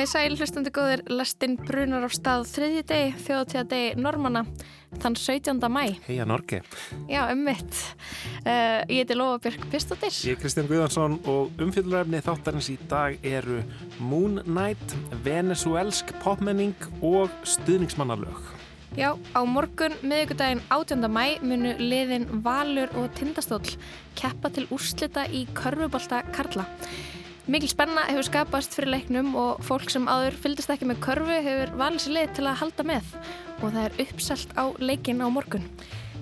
Komið sæl hlustandi góðir, lestinn brunar á stað þriðji deg, þjóðtíða deg normanna, þann 17. mæ. Heia Norge. Já, um mitt. Uh, ég heiti Lofabjörg Pistóttir. Ég er Kristján Guðansson og umfylluröfni þáttarins í dag eru Moon Knight, venezuelsk popmenning og stuðningsmannalög. Já, á morgun, miðugudaginn 18. mæ, munu liðin Valur og Tindastól keppa til úrslita í Körfubolta Karla. Mikil spenna hefur skapast fyrir leiknum og fólk sem áður fyldist ekki með körfu hefur valið sér leið til að halda með og það er uppselt á leikin á morgun.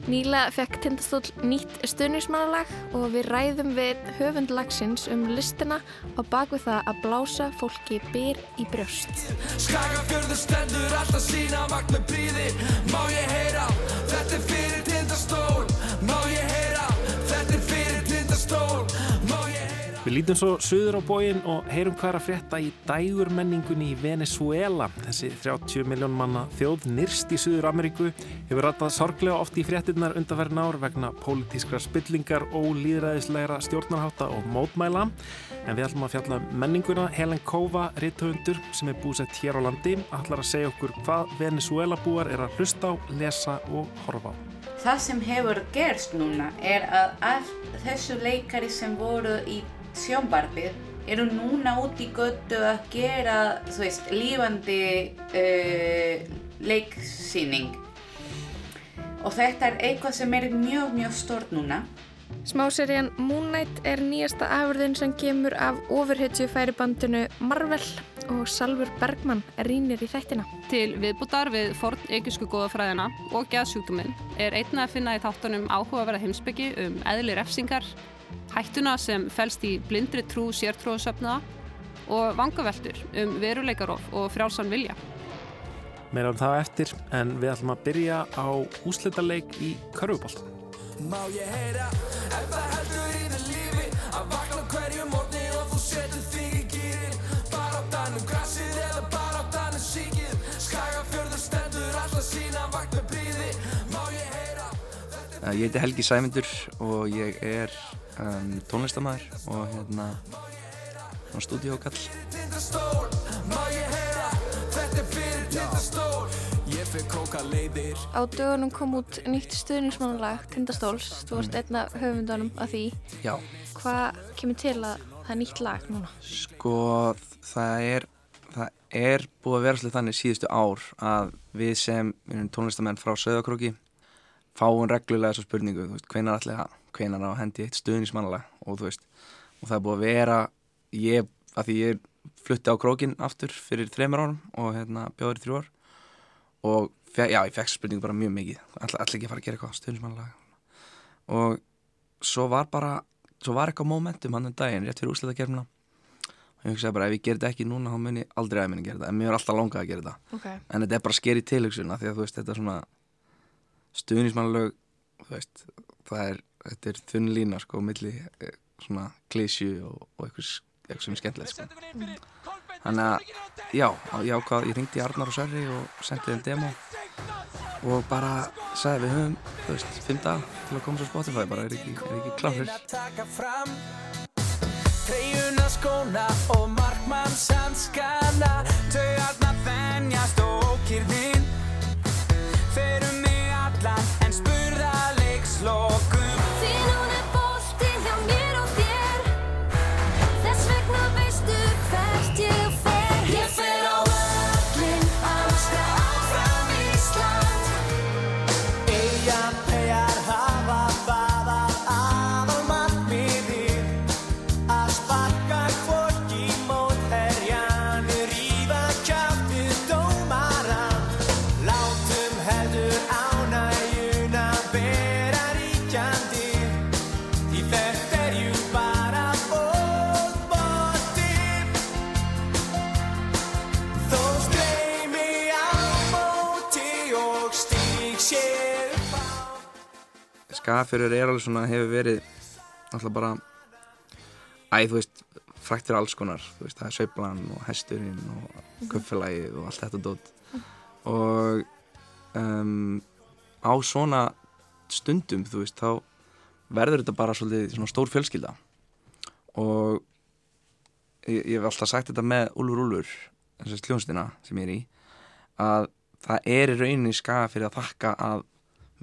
Nýla fekk Tindastól nýtt stuðnismannalag og við ræðum við höfundlagsins um listina og bakvið það að blása fólki byr í brjóst. Skagafjörður stendur alltaf sína vakt með bríði Má ég heyra, þetta er fyrir Tindastól Má ég heyra, Við lítum svo söður á bóin og heyrum hvað er að frétta í dægurmenningunni í Venezuela. Þessi 30 miljón manna þjóð nýrst í Suður Ameríku hefur rættað sorglega oft í fréttinnar undanverðin ár vegna pólitískra spillingar og líðræðislegra stjórnarháta og mótmæla. En við ætlum að fjalla um menninguna. Helen Kova, ritthöfundur sem er búsett hér á landi, ætlar að segja okkur hvað Venezuela búar er að hlusta á, lesa og horfa á. Það sem hefur gerst núna er að allt þessu leikari sem voru í sjónvarpið eru núna út í göttu að gera, þú veist, lífandi uh, leiksýning og þetta er eitthvað sem er mjög, mjög stort núna. Smáserjan Moon Knight er nýjasta afurðin sem kemur af ofurhetju færibandinu Marvel og Salfur Bergman rínir í þættina. Til viðbútar við forn ekisku góðafræðina og geðsjúkdóminn er einna að finna í þáttunum áhugaverða heimsbyggi um eðli refsingar, hættuna sem fælst í blindri trú sértrúðsöfnaða og vangaveltur um veruleikarof og frjálsan vilja. Meira um það eftir en við ætlum að byrja á úslitaleik í Körfubóltan. Ég heiti Helgi Sæmundur og ég er um, tónlistamæður og hérna fyrir tindastól Á dögunum kom út nýtt stuðningsmannalag Tindastóls, þú varst einna höfundunum af því. Já. Hvað kemur til að það er nýtt lag núna? Sko, það er, það er búið að vera svolítið þannig síðustu ár að við sem tónlistamenn frá Söðakróki fáum reglulega þessu spurningu, þú veist, hvenar allir það, hvenar á hendi eitt stuðningsmannalag? Og þú veist, og það er búið að vera, ég, að því ég flutti á krókin aftur fyrir þreymur árum og hérna bjóður í þrjú ár. Og já, ég fekk spurningu bara mjög mikið. Allir all ekki að fara að gera eitthvað stundismannlega og svo var bara svo var eitthvað momentum hann um daginn rétt fyrir úsleitakerfuna og ég hugsaði bara ef ég ger þetta ekki núna þá mun ég aldrei að minna að gera þetta. En mér er alltaf langað að gera þetta. Okay. en þetta er bara sker í tilhugsunna því að þú veist þetta er svona stundismannleg þú veist það er, þetta er þunn lína sko milli eh, svona klísju og, og eitthvað, eitthvað sem er skemmtilegt sko. Þannig að já, já hvað, ég ringdi Arnar og Sverri og sendið þeim demo og bara sagði við höfum, þú veist, fimm dag til að koma svo Spotify, bara er ekki, er ekki klárir Treyjuna skóna og markmann sannskana skafjörður er alveg svona, hefur verið alltaf bara æð, þú veist, frækt fyrir alls konar veist, það er söiblan og hesturinn og köpfélagið og allt þetta dótt og um, á svona stundum, þú veist, þá verður þetta bara svolítið svona stór fjölskylda. Og ég, ég hef alltaf sagt þetta með Úlfur Úlfur hljónstina sem ég er í að það er í rauninni skaga fyrir að þakka að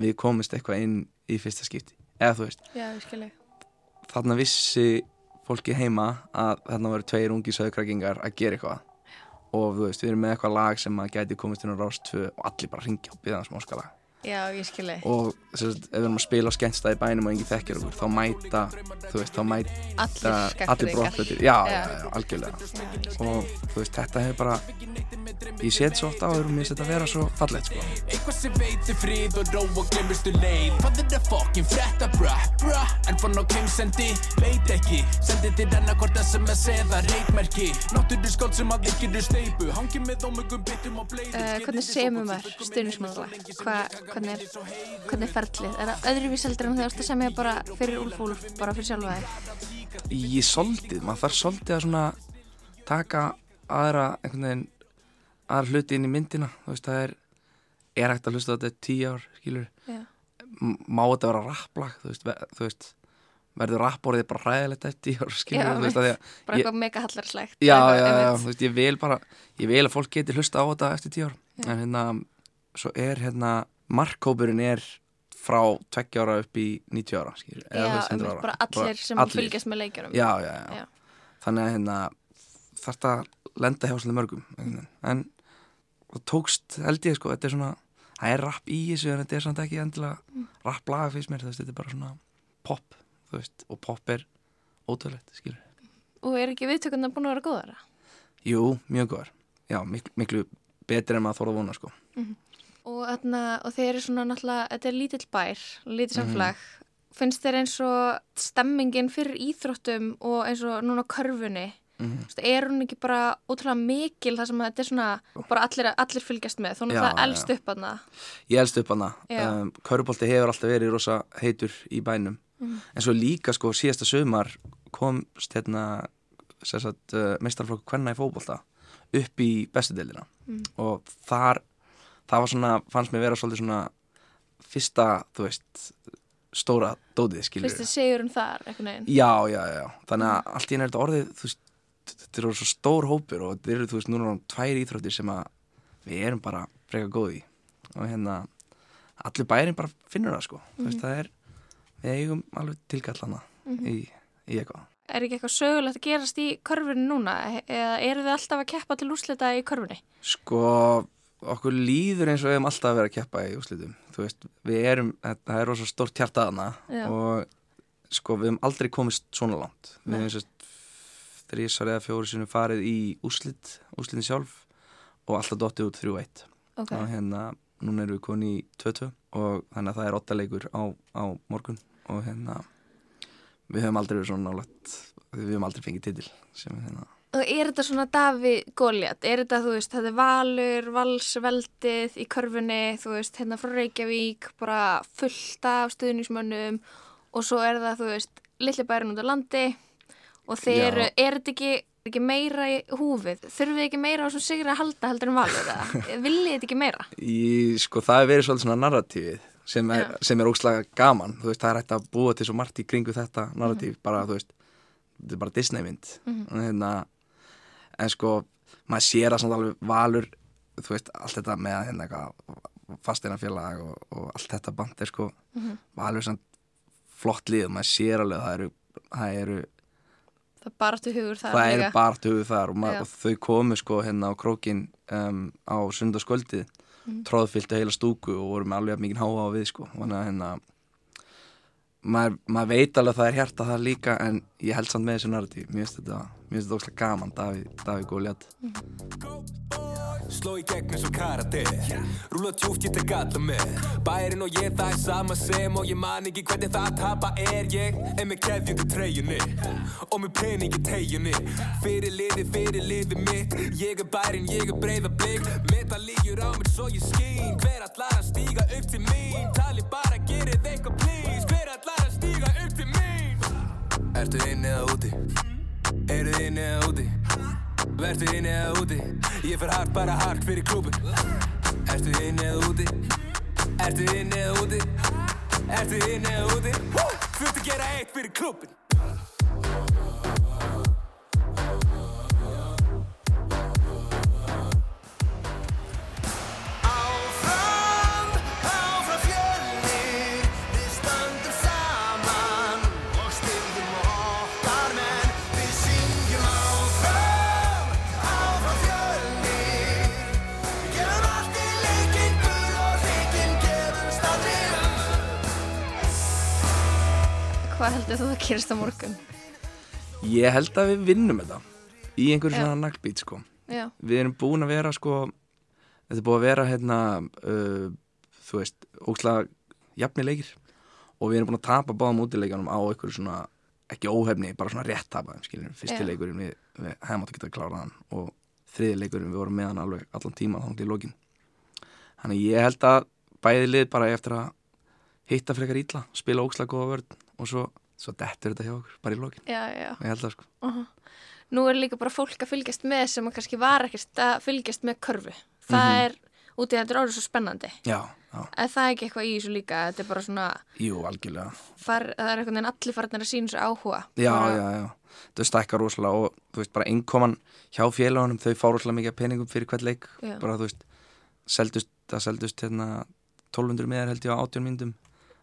við komist eitthvað inn í fyrsta skipti. Eða þú veist Já, þarna vissi fólki heima að þarna voru tveir ungi söðkrakingar að gera eitthvað. Og þú veist, við erum með eitthvað lag sem að gæti komist inn á rást og allir bara ringja og byggja það smáskala Já, ég skilji. og þess að ef við erum að spila á skemmtstæði bænum og enginn þekkir okkur, þá mæta þú veist, þá mæta Allir allir brottflutir já, Já. já, já, algjörlega. Og þú veist, þetta hefur bara ég set svo oft á og mér set að vera svo fallegt sko. Eitthvað sem veitir frið og ró og glemurstu leið. Hvað er það fokkin frétta bra, bra En fann á kim sendi, veit ekki. Sendi til annarkort SMS eða reitmerki Náttúru skóld sem að þykir steipu Hangi með ómögum bitum og bleiðu Uh, hvernig er, hvernig er ferlið? Er það öðruvíseldur en þegar þú að semja bara fyrir Úlf Úlf, bara fyrir sjálfa þig? í soldið, maður þarf soldið að svona taka aðra einhvern veginn aðra hluti inn í myndina þú veist, það er er hægt að hlusta þetta í tíu ár, skilur Já. Má þetta vera rapplag þú veist, ve þú veist verður rapporðið bara hræðilegt eftir tíu ár, skilur Já, þú veist, að að Bara Ég- eitthvað mega hallarslegt? já, já, já, einmitt. þú veist, ég vil bara ég vil að fólk geti hlusta á þetta eftir tíu ár en hérna, svo er hérna markkópurinn er frá 20 ára upp í 90 ára skilur, Já, eða þú veist, 100 einmitt, ára. bara allir sem allir. fylgjast með leikjunum. já, já, já, Já. þannig að hérna þetta að lenda hjá svolítið mörgum veginn. en það tókst held ég sko, þetta er svona það er rapp í þessu en þetta er samt ekki endilega Mm. rapp laga fyrst mér, þetta er bara svona pop, þú veist, og pop er ótrúlegt, skilur Og er ekki viðtökundar búin að vera góðara? Jú, mjög góðar, já, miklu, miklu betri en maður þóra vona sko Og, þarna, og þeir eru svona náttúrulega, þetta er lítill bær, lítill Mhm. samflag. Finnst þér eins og stemmingin fyrir íþróttum og eins og núna körfunni, mm veist, er hún ekki bara ótrúlega mikil þar sem þetta er svona, bara allir, allir fylgjast með, þó náttúrulega elst upp að það. Ég elst upp Já. um, Körubolti hefur alltaf verið rosa heitur í bænum Mhm. en svo líka sko síðasta sömar komst hérna uh, meistarflokku kvenna í fótbolta upp í bestu deildina Mhm. og þar það var svona, fannst mér vera svolítið svona fyrsta, þú veist stóra dótið, skilur Fyrst þið segjur um þar, einhvern veginn. Já, já, já, þannig að allt í einu er þetta orðið, þú veist, þetta eru svo stór hópur og þetta eru, þú veist, núna tvær íþróttir sem að við erum bara freka góð í. Og hérna, allir bærin bara finnur það, sko, þú veist, það er, við eigum alveg tilkallana í, í eitthvað. Er ekki eitthvað sögulegt að gerast í körfunni núna? Eða eru þið alltaf að keppa til úrslita í körfunni? Sko, okkur líður eins og við hefum alltaf að vera að keppa í úslitum, þú veist, við erum, það er rosa stórt hjartaðana og sko, við hefum aldrei komist svona langt, við hefum sérst þrísar eða fjóri sinni farið í úslit, úslitin sjálf og alltaf dottið út 3-1 Ok. og hérna, núna erum við koni í 2-2 og þannig að það er 8 leikur á, á morgun og hérna við höfum aldrei verið svona nálægt við höfum aldrei fengið titil sem er hérna Og er þetta svona Daví Góliat? Er þetta, þú veist, þetta er Valur, Valsveldið í körfunni, þú veist, hérna frá Reykjavík, bara fullt af stuðnismönnum og svo er það, þú veist, litli bærin út á landi og þeir eru, er þetta ekki, ekki meira í húfið? Þurfið þið ekki meira á þessum sigri að halda heldur en Valur eða? Viljið þið ekki meira? í, sko það er verið svolítið svona narratífið sem er, er ógslag gaman þú veist það er hægt að búa til svo margt í kringu þetta narratíf, bara þú veist þetta er bara Disney mynd og hérna en sko, maður sér að samt alveg valur, þú veist, allt þetta með hérna eitthvað fasteinafélag og, og allt þetta band er sko valur er samt flott lið og maður sér alveg að það eru, það eru er til hugur það, það eru bara töfu þar og, maður, og þau komu sko hérna á krókin um, á sundarskvöldið mm. tróðfylltu heila stúku og voru með alveg mikið háa á við sko þannig að hérna maður, maður veit alveg að það er hjarta það líka en ég held samt með þessu narratív mér finnst þetta, mér finnst þetta óslega gaman Davíð, Davíð Góliat Sló í gegn eins og karate. Rúla tjúft, ég tek alla með. Bærin og ég það er sama sem Og ég man ekki hvernig það að tapa er ég. En með keðjundu treyjunni. Og með peningi tegjunni Fyrir liði, fyrir liði mitt. Ég er bærin, ég er breyða blik. Meta lígjur á mér svo ég skín. Hver allar að stíga upp til mín? Tali bara, gerið eitthvað please Ertu inni eða úti? Eru inni eða úti? Vertu inni eða úti? Ég fer hart bara hart fyrir klúbun Ertu inni eða úti? Ertu inni eða úti? Ertu inni eða úti? Þú ert að gera eitt fyrir klúbun hvað heldur þú að gerist á morgun? Ég held að við vinnum þetta í einhverjum svona naglbít sko. Við erum búin að vera sko, þetta er búin að vera hérna, uh, þú veist, ókslega jafni leikir og við erum búin að tapa báðum útileikjanum á einhverju svona, ekki óhefni, bara svona rétt tapa, skiljum, fyrsti Já. leikurinn við, við hefum átt að geta að klára hann og þriði leikurinn við vorum með hann alveg allan tíma þá til lokin. Þannig ég held að bæði lið bara eftir að hitta frekar ítla, spila ókslega góða vörn og svo, svo dettur þetta hjá okkur, bara í lokin. já, já. Ég held það sko. Nú er líka bara fólk að fylgjast með sem að kannski var ekkert að fylgjast með körfu. Það Mhm. er, út í þetta er orðið svo spennandi. Já, já, En það er ekki eitthvað í þessu líka, þetta er bara svona, jú, algjörlega. far, það er einhvern veginn allir farnir að sína þessu áhuga. Já, Bara- já, já. Þau stækkar rosalega og þú veist, bara innkoman hjá félagunum, þau fá rosalega mikið peningum fyrir hvert leik. Bara þú veist, seldust, það seldust hérna 1200 miðar held ég á 18 myndum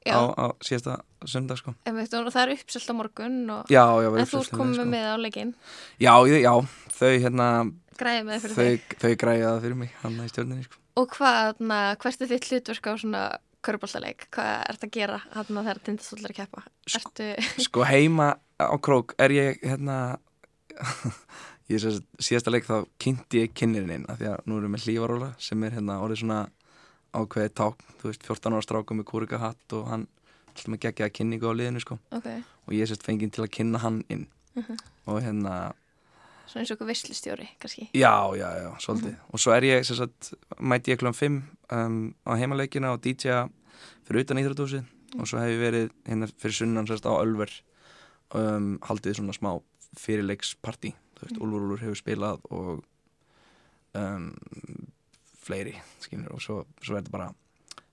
Já, á, á síðasta söndag sko. það er uppselt á morgun og, Já, já, en þú komið mér, með á leikinn, Já, þau hérna, fyrir þau, þig. þau græði það fyrir mig, hann í stjórninni sko. Og hvað, þarna, hvert er þitt hlutverk á svona körbáltaleik? Hvað ert að gera þarna þegar tindastólar að keppa? Ertu, Sko heima á krók er ég hérna ég er sérst síðasta leik þá kynnti ég kynnininn af því að nú erum við með hlífaróla sem er hérna orðið svona ákveðið ták þú veist 14 ára stráka með kúrika hatt og hann alltaf með geggjaða kynningu á liðinu sko. Ok, og ég sérst fenginn til að kynna hann inn. Og hérna svona eins og okkur visslustjóri, kannski. já, já, já, svolítið. Og svo er ég sérst mæti ég klúan 5 um, á heimaleikina og DJ-a fyrir utan íþrótúsi og svo hef ég verið hérna fyrir sunnan sérst á Ölver um, haldið svona smá fyrirleiksparti þú veist, Úlfur Úlfur hefur spilað og um, fleiri skilur, og svo, svo er þetta bara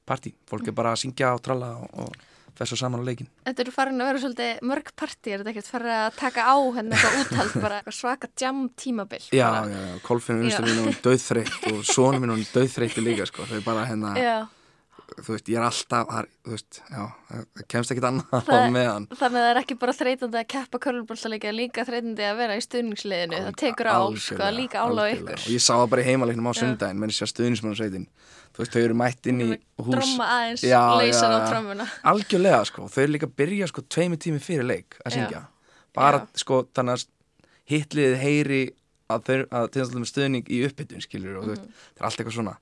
partí, fólk er bara að syngja og tralla og, og fessa saman á leikin Þetta eru farin að vera svolítið mörg partí, er þetta ekkert farin að taka á henni eitthvað úthald, bara eitthvað svaka jam tímabil. Já, bara. já, já, vinstur minn og döðþreytt og sonum minn og döðþreytti líka sko, þau bara hérna, Já, þú veist, ég er alltaf þú veist, já, það kemst ekkit annað að Það- hafa með hann þannig að það er ekki bara þreytandi að keppa körlubóltaleika, líka þreytandi að vera í stuðningsliðinu, það tekur á, sko, líka á algjörlega. ykkur. og ég sá það bara í heimaleiknum á Já. sundaginn menn ég sé stuðnismannarsveitin þú veist, þau eru mætt inn í hús Drömma aðeins, leysan á já. trömmuna. algjörlega, sko, þau eru líka að byrja sko tveimur tími fyrir leik að syngja bara, sko, þannig að hitliðið heyri að þau, að stuðning í uppbytun, skilur og þú veist, Mhm. það er allt eitthvað svona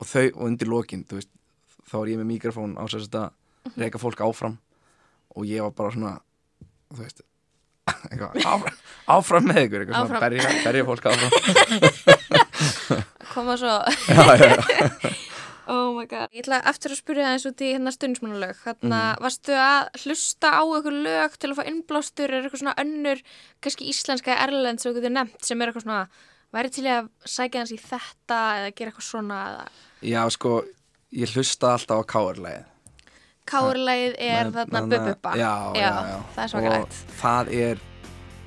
og þau, og undir lokin, þú veist þá er ég með mikrofón á þess að Mhm. reyka fólk áfram og ég var bara svona þú veist eitthvað, áfram, áfram með ykkur eitthvað Áfram. svona, berja, berja fólk áfram Koma svo, já, já, já. oh my god. Ég ætla eftir að spyrja það eins út í hérna stuðningsmannalög. Þannig Mhm. að varstu að hlusta á eitthvað lög til að fá innblástur, er eitthvað svona önnur, kannski íslenska erlend sem þú getur nefnt, sem er eitthvað svona, væri til að sækja hans í þetta eða gera eitthvað svona eða... já, sko ég hlusta alltaf á káarlegið Kárlægið er þarna bububba. já, já, já, það er svakalegt. og það er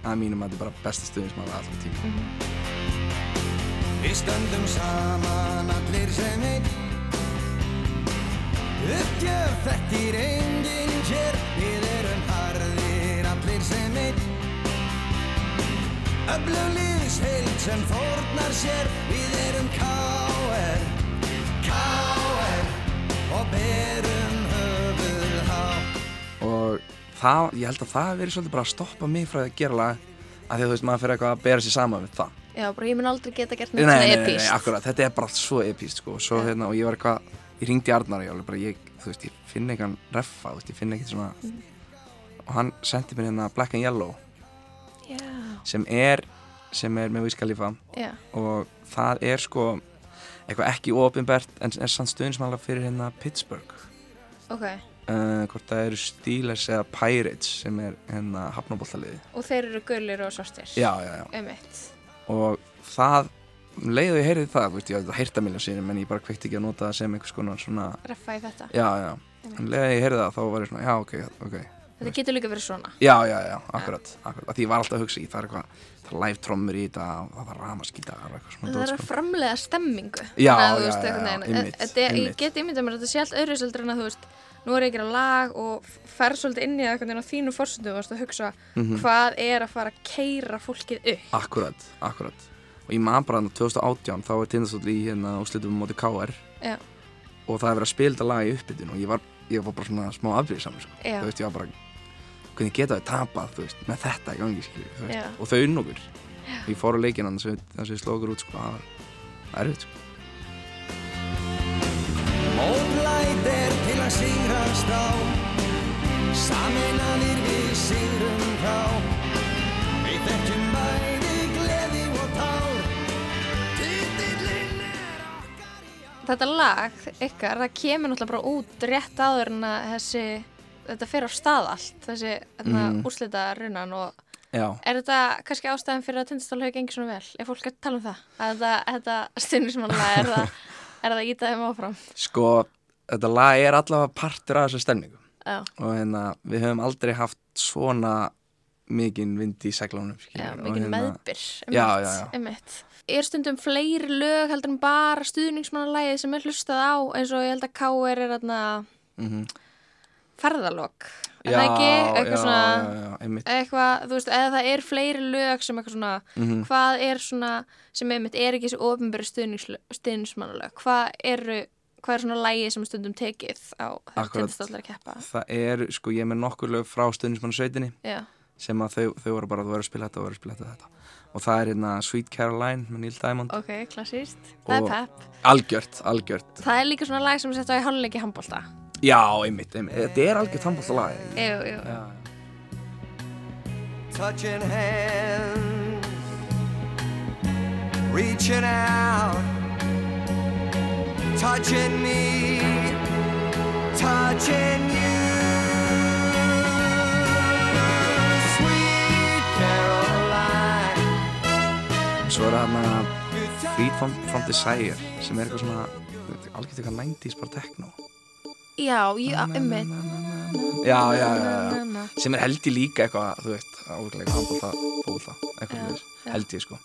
að mínum að þetta er bara besta stuðnismann alltaf tíma Við stöndum saman allir sem einn. Uppgjöf þekkir enginn hér Við erum harðir allir sem einn. Öfluglýðs heild sem fórnar sér. Við erum K.R. Og og það, ég held að það verið svolítið bara að stoppa mig frá að gera lag að því að þú veist, maður fyrir eitthvað að bera sér saman við það. Já, bara ég mun aldrei geta gert nei, neitt nei, svona nei, nei, epíst. akkurat, þetta er bara allt svo epíst sko, svo, hérna, og ég var eitthvað, ég ringdi Arnar og ég alveg bara, ég, þú veist, ég finn eitthvað reffa, þú veist, ég finn eitthvað svona og hann sendi mér hérna Black and Yellow. Já, sem er, sem er með Khalifa. Já, og það er sko eitthvað ekki ofinbært en er sann stuðnismæla fyrir hérna Pittsburgh ok. uh, hvort það eru Steelers eða Pirates sem er hérna hafnabóltaliði Og þeir eru gullir og svartir. já, já, já, Einmitt. og það um leiðu ég heyrið það, veist, ég hafði þetta heyrta miljón sinni en ég bara kveikt ekki að nota það sem einhvers konar svona, Reffa í þetta. já, já en leiðu ég heyrið það, þá var ég svona, já, ok, ok Þetta getur líka verið svona. já, já, já, akkurat, akkurat, því ég var alltaf að hugsa í það er eitthvað, það er live trommur í þetta og það var ramaskítar og Það er að framlega stemmingu. Já, já, já, er- Ég get ímyndað mér að þetta sé allt öðru seldur en að þú veist, nú er ég að gera lag og fer svolítið inn í það á þínu fórsöndu og hugsa Mhm. hvað er að fara að keira fólkið upp. Akkurat, akkurat og bara þarna 2018 þá er tindastóll í hérna úrslitum móti KR Já. og það er verið að spila þetta lag í uppbytun og ég var, ég var bara svona smá afbrýðsamur sko. Þú veist ég var bara hvernig geta þau tapað, veist, með þetta í gangi, skilju, þú veist, og þau unn okkur. Ég fór á leikinn hann þess að við slóðum okkur út, sko, það var erfitt, sko. Mótlæt er til að sigrast á. Saminanir við sigrum þá Við þekkjum bæði gleði og tár. Titillinn er okkar í ár. Þetta lag ykkar, það kemur náttúrulega bara út rétt áður en að þessi, þetta fer á stað allt, þessi mm. Úrslita runan og Já, er þetta kannski ástæðan fyrir að tindastól hefur gengið svona vel? Er fólk að tala um það? Að þetta, þetta stundismanlega er það, er það ítað þeim áfram? sko, þetta lag er allavega partur af þessu stemningu Já, og hérna, við höfum aldrei haft svona mikinn vind í seglunum, skilju. mikið meðbyr, einmitt. Er stundum fleiri lög heldur en bara stuðningsmannalægið sem er hlustað á eins og ég held að K.R. er þarna Mm ferðalokk, er það ekki? Eitthvað já, svona, já, eitthvað, þú veist, eða það er fleiri lög sem eitthvað svona, Mhm. hvað er svona sem einmitt er ekki þessi ofinbæri stuðningsmannalög, hvað eru hvað er svona lægi sem stundum tekið á tindastólar að keppa? Það er, sko, ég er með nokkur lög frá stundismannarsveitinni já, sem að þau, þau voru bara þú verður að spila þetta og verður að spila þetta, þetta. og það er hérna Sweet Caroline með Neil Diamond. Ok, klassíst það er pepp, algjört, algjört. Það er líka svona lag sem sett á í háluleiki handbólta já, einmitt, einmitt, þetta er algjört handbólta lag jú, jú, já, Touching hands Reaching out Touching me Touching you. Sweet Caroline. Svo er það hérna Freed from, from Desire sem er eitthvað svona algjört eitthvað 90s bara techno já, einmitt já, já, já, sem er held ég líka eitthvað, þú veist, áviklega handbólta, fólta, eitthvað svoleiðis. já. held ég sko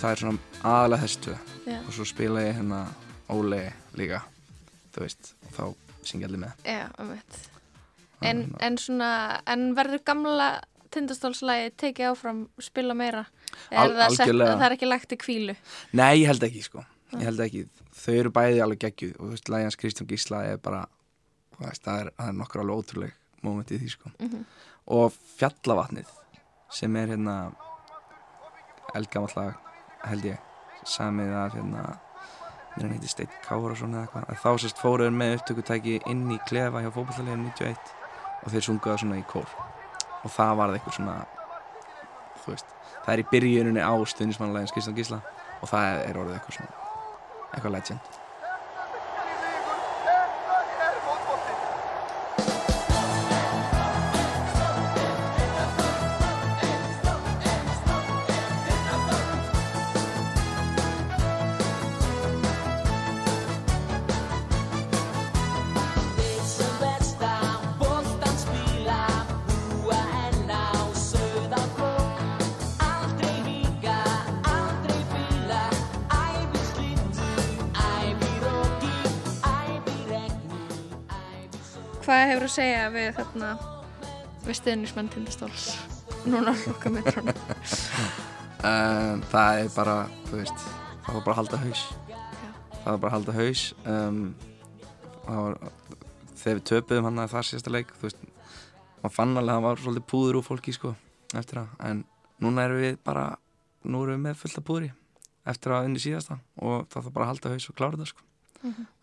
það er svona aðalega þessi tvö og svo spila ég hérna Óli líka þú veist, og þá syngja allir með já, einmitt en, en svona, en verður gamla tindastólslægi tekið áfram spila meira? Al- er það, sett, það er ekki lagt í kvílu Nei, ég held ekki sko. Ég held ekki, þau eru bæði alveg geggjuð. Og þú veist, lægjans Kristján Gísla er bara veist, það er, er nokkur alveg ótrúleg moment í því sko. Mhm. og Fjallavatnið sem er hérna eldgamall lag held ég samið af hérna mér hann heiti Steinn Kárasson eða eitthvað. En þá sérst fóruður með upptökutæki inn í klefa hjá fótballaliðin 91 og þeir sunguða svona í kór. Og það varð eitthvað svona þú veist, það er í byrjuninni á stuðnismannlegins Kristján Gísla og það er orðið eitthvað svona eitthvað legend segja við þarna við stuðningsmenn tindastóls. Núna lukka metrónu um, það er bara, þú veist það var bara að halda haus. Það var bara að halda haus um, það var, þegar við töpuðum hann að það síðasta leik þú veist, maður fann alveg að það var svolítið púður úr fólki sko, eftir það. En núna erum við bara nú erum við með fullt af púðri eftir að unni síðasta og það þarf bara að halda haus og klára það sko.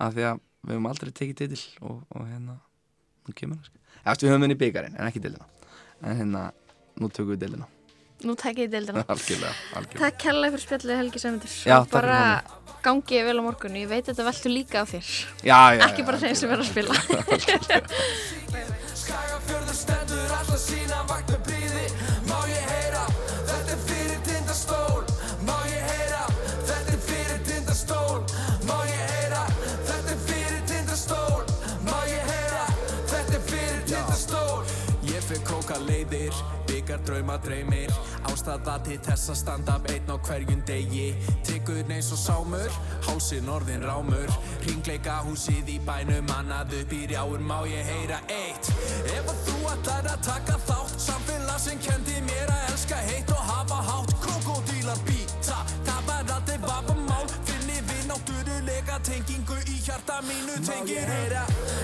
Af því að við höfum aldrei tekið titil og, og hérna, nú kemur það sko eftir við höfum henni byggarinn en ekki dildina en hérna, nú tökum við dildina nú takk ég deildina. Algjörlega, algjörlega. Takk kærlega fyrir spjallið Helgi Sæmundur. Bara gangi vel á morgun. Ég veit að þetta veltu líka á þér. Já, já, ekki já, bara þeim sem er að spila engar drauma dreymir Ástæða til þess að standa upp einn á hverjum degi. Tryggur neins og sámur, hálsin orðin rámur. Ringleika húsið í bænum, annað upp í rjáur má ég heyra eitt. Ef að þú ætlar að taka þátt Samfélag sem kendi mér að elska heitt og hafa hátt. Krokodílar býta, það var aldrei vapamál. Finni við náttúrulega tengingu í hjarta mínu tengir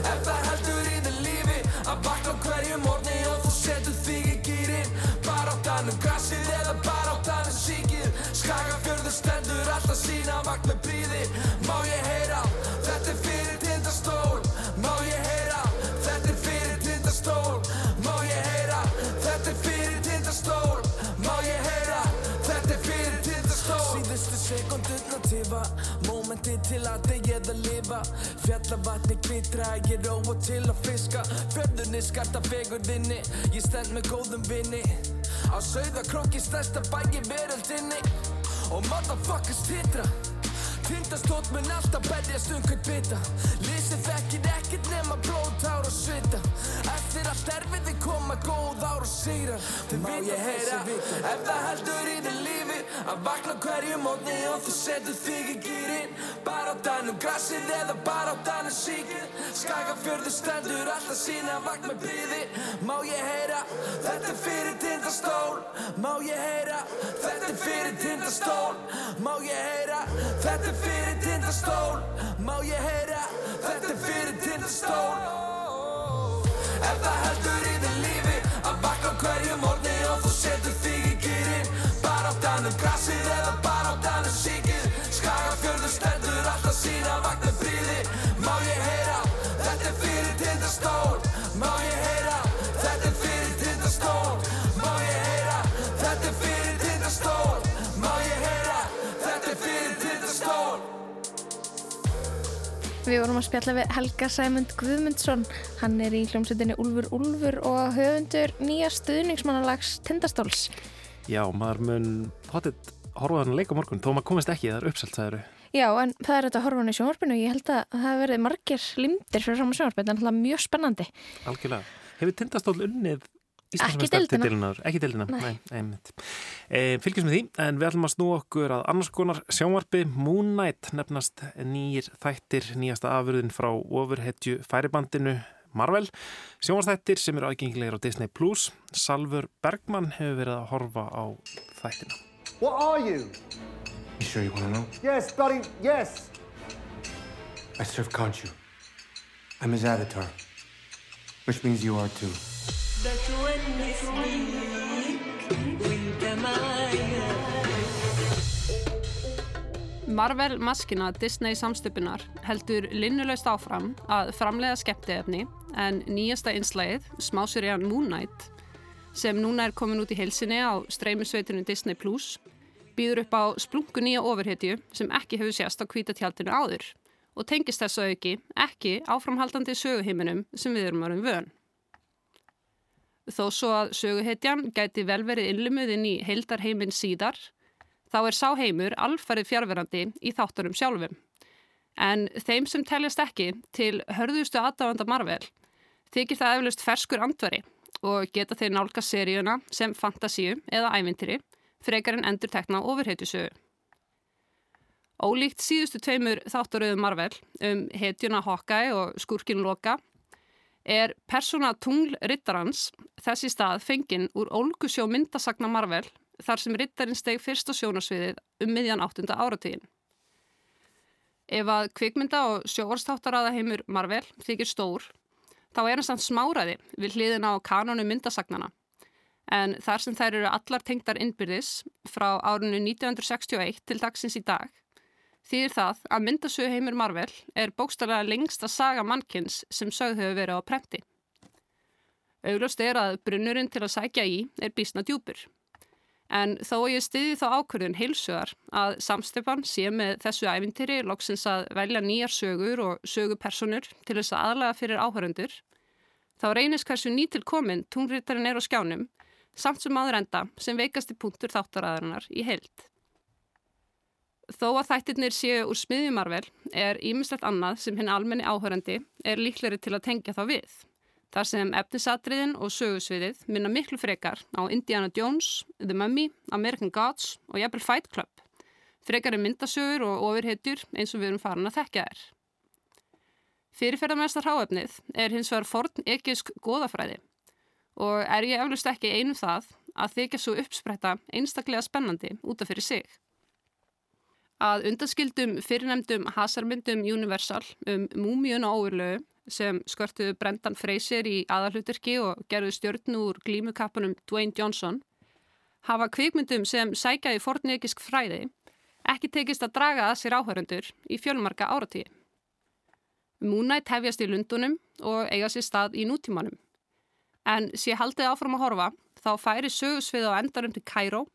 Ef það heldur í þið lífi að bakka hverju morni og þú setur þig í Bara á danum grassið eða danum síkið. Skagafjörður stendur alltaf sína vakt með príði Má ég heyra, þetta er fyrir tindastól. Má ég heyra, þetta er fyrir tindastól. Má ég heyra, þetta er fyrir tindastól. Má ég heyra, þetta er fyrir tindastól. Síðustu sekundurna tifa Mómenti til að þegið að lifa. Fjallavatni kvitra, ég róa til að fiska. Fjörðunni skarta fegurðinni Ég stend með góðum vinni Á sauðakróki stærsta bæi veröldinni. Og motherfuckers titra. Tindastótt mun alltaf berjast um hvern bita. Lýsið þekkir ekkert nema blóð, tár og svita koma góð ár og sigrar Þau vita heyra, ef það heldur í þið lífi. Að vakna hverju mótni og þú setur þig í gýrin Bara á danum grassið eða bara á danum síkið Skagafjörður stendur alltaf sína með bríði Má ég heyra, þetta er fyrir tindastól. Má ég heyra, þetta er fyrir tindastól. Má ég heyra, þetta er fyrir tindastól. Má ég heyra, þetta er fyrir tindastól Ef það heldur í þið Við vorum að spjalla við Helga Sæmund Guðmundsson. Hann er í hljómsveitinni Úlfur Úlfur og höfundur nýja stuðningsmannalags Tindastóls. Já, maður mun potið horfaðan leik á morgun, þó maður komist ekki, það er uppselt, sagður Já, en það er þetta að horfa hann í sjónvarpinu. Ég held að það verið margir limdir fyrir saman sjónvarpinu, en það er mjög spennandi. Algjörlega. Hefur Tindastól unnið Ekki deildina. Íslandsmeistaratitilinn Ekki deildina, Nei. nei, einmitt. E, fylgjum með því, en við ætlum að snú okkur að annars konar sjónvarpi Moon Knight nefnast nýjir þættir, nýjasta afurðin frá ofurhetju færibandinu Marvel. Sjónvarstættir sem eru aðgengilegir á Disney+. Plus. Salfur Bergmann hefur verið að horfa á þættina. What are you? You sure you want to know? Yes, buddy, yes. I serve Khonshu. I'm his avatar, which means you are too. Marvel maskina Disney samstöpunar heldur linnulegst áfram að framlega skemmtiefni en nýjasta einslægið, smásurjan Moon Knight, sem núna er komin út í heilsinni á streymisveitinu Disney Plus, býður upp á splungu nýja ofurhetju sem ekki hefur sést á kvítatjaldinu áður og tengist þessu auki ekki áframhaldandi söguheiminum sem við erum varum vön. Þó svo að söguhetjan gæti vel verið innlumuð inn í heildarheimin síðar, þá er sá heimur alfarið fjárverandi í þáttunum sjálfum. En þeim sem teljast ekki til hörðustu aðdáðanda Marvel þykir það eflust ferskur andveri og geta þeir nálga seríuna sem fantasíu eða ævintýri frekar en endur tekna ofurhetjusögu. Ólíkt síðustu tveimur þáttaröðum Marvel um hetjuna Hawkeye og skurkin Loka er persóna tungl rittarans þessi stað fenginn úr ólgusjó myndasagna Marvel þar sem rittarinn steg fyrst á sjónarsviðið um miðjan áttunda áratíðin. Ef að kvikmynda og sjóorstáttarraða heimur Marvel þykir stór, þá er hann samt smáraði við hliðina á kanonu myndasagnana. En þar sem þær eru allar tengdar innbyrðis frá árinu 1961 til dagsins í dag, þýðir það að myndasögu heimur Marvel er bókstallega lengsta saga mannkins sem sögð hefur verið á prenti. Augljóst er að brunnurinn til að sækja í er bísna djúpur. En þó ég stiði þá ákvörðun heilsugar að samstefan sé með þessu æfintýri loksins að velja nýjar sögur og sögupersonur til þess að aðlaga fyrir áhörundur, þá reynist hversu nýtil komin tungritarinn er á skjánum, samt sem aður enda sem veikasti punktur þáttaræðarinnar í heild. Þó að þættirnir séu úr smiðjumarvel er ímislegt annað sem hinn almenni áhörandi er líkleri til að tengja þá við. Þar sem efnisatriðin og sögusviðið minna miklu frekar á Indiana Jones, The Mummy, American Gods og jafnvel Fight Club. Frekar er myndasögur og ofurhetjur eins og við erum farin að þekkja þær. Fyrirferðarmestar háefnið er hins vegar forn ekisk goðafræði og er ég eflust ekki einu það að þykja svo uppspretta einstaklega spennandi út af fyrir sig. Að undaskildum fyrirnemdum hasarmyndum Universal um múmiun og óurlegu sem skörtuðu Brendan Fraser í aðalhuturki og gerðu stjórn úr glímukappunum Dwayne Johnson hafa kvikmyndum sem sækja í forneikisk fræði ekki tekist að draga að sér áhörundur í fjölmarka áratíði. Moonlight hefjast í Lundunum og eiga sér stað í nútímanum. En sé haldið áfram að horfa þá færi sögusvið á endarum til Kæró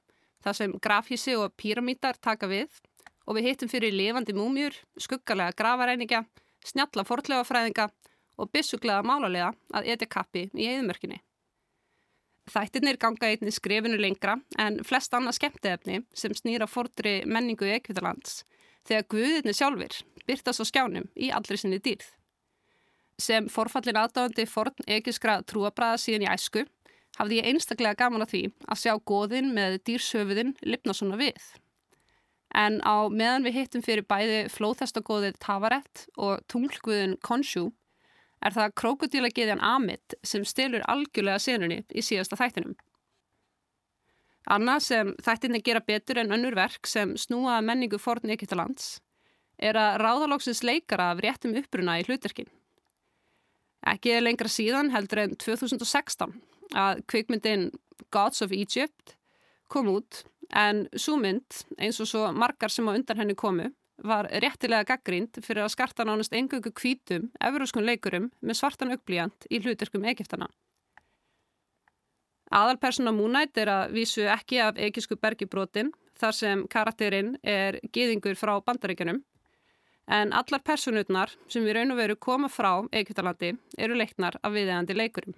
þar sem grafhísi og píramítar taka við og við hittum fyrir lifandi múmjur, skuggalega gravaræningja, snjalla fortlega fræðinga og byssuglega málarlega að etja kappi í eðumörkinni. Þættirnir ganga einni skrefinu lengra en flest annað skemmtefni sem snýra fordri menningu í Ekvitalands þegar guðirni sjálfur byrtast á skjánum í allri sinni dýrð. Sem forfallin aðdáðandi forn ekiskra trúabræða síðan í æsku hafði ég einstaklega gaman að því að sjá góðin með dýrsöfuðin lifna svona við. En á meðan við hittum fyrir bæði flóðhestagóðið Tavarett og tunglguðin Konshu er það krokodílagiðjan Amit sem stilur algjörlega senunni í síðasta þættinum. Anna sem þættinni gera betur en önnur verk sem snúa menningu forn Egyptalands er að ráðalóksins leikara af réttum uppruna í hlutverkin. Ekki lengra síðan heldur en 2016 að kvikmyndin Gods of Egypt kom út en svo mynd, eins og svo margar sem á undan henni komu, var réttilega gaggrínd fyrir að skarta nánast engöngu kvítum, efurúskun leikurum með svartan augblíjant í hlutverkum Egiptana. Aðalpersona Moonlight er að vísu ekki af egisku bergibrótin þar sem karakterinn er giðingur frá bandaríkjunum en allar personutnar sem við raun og veru koma frá Egiptalandi eru leiknar af viðegandi leikurum.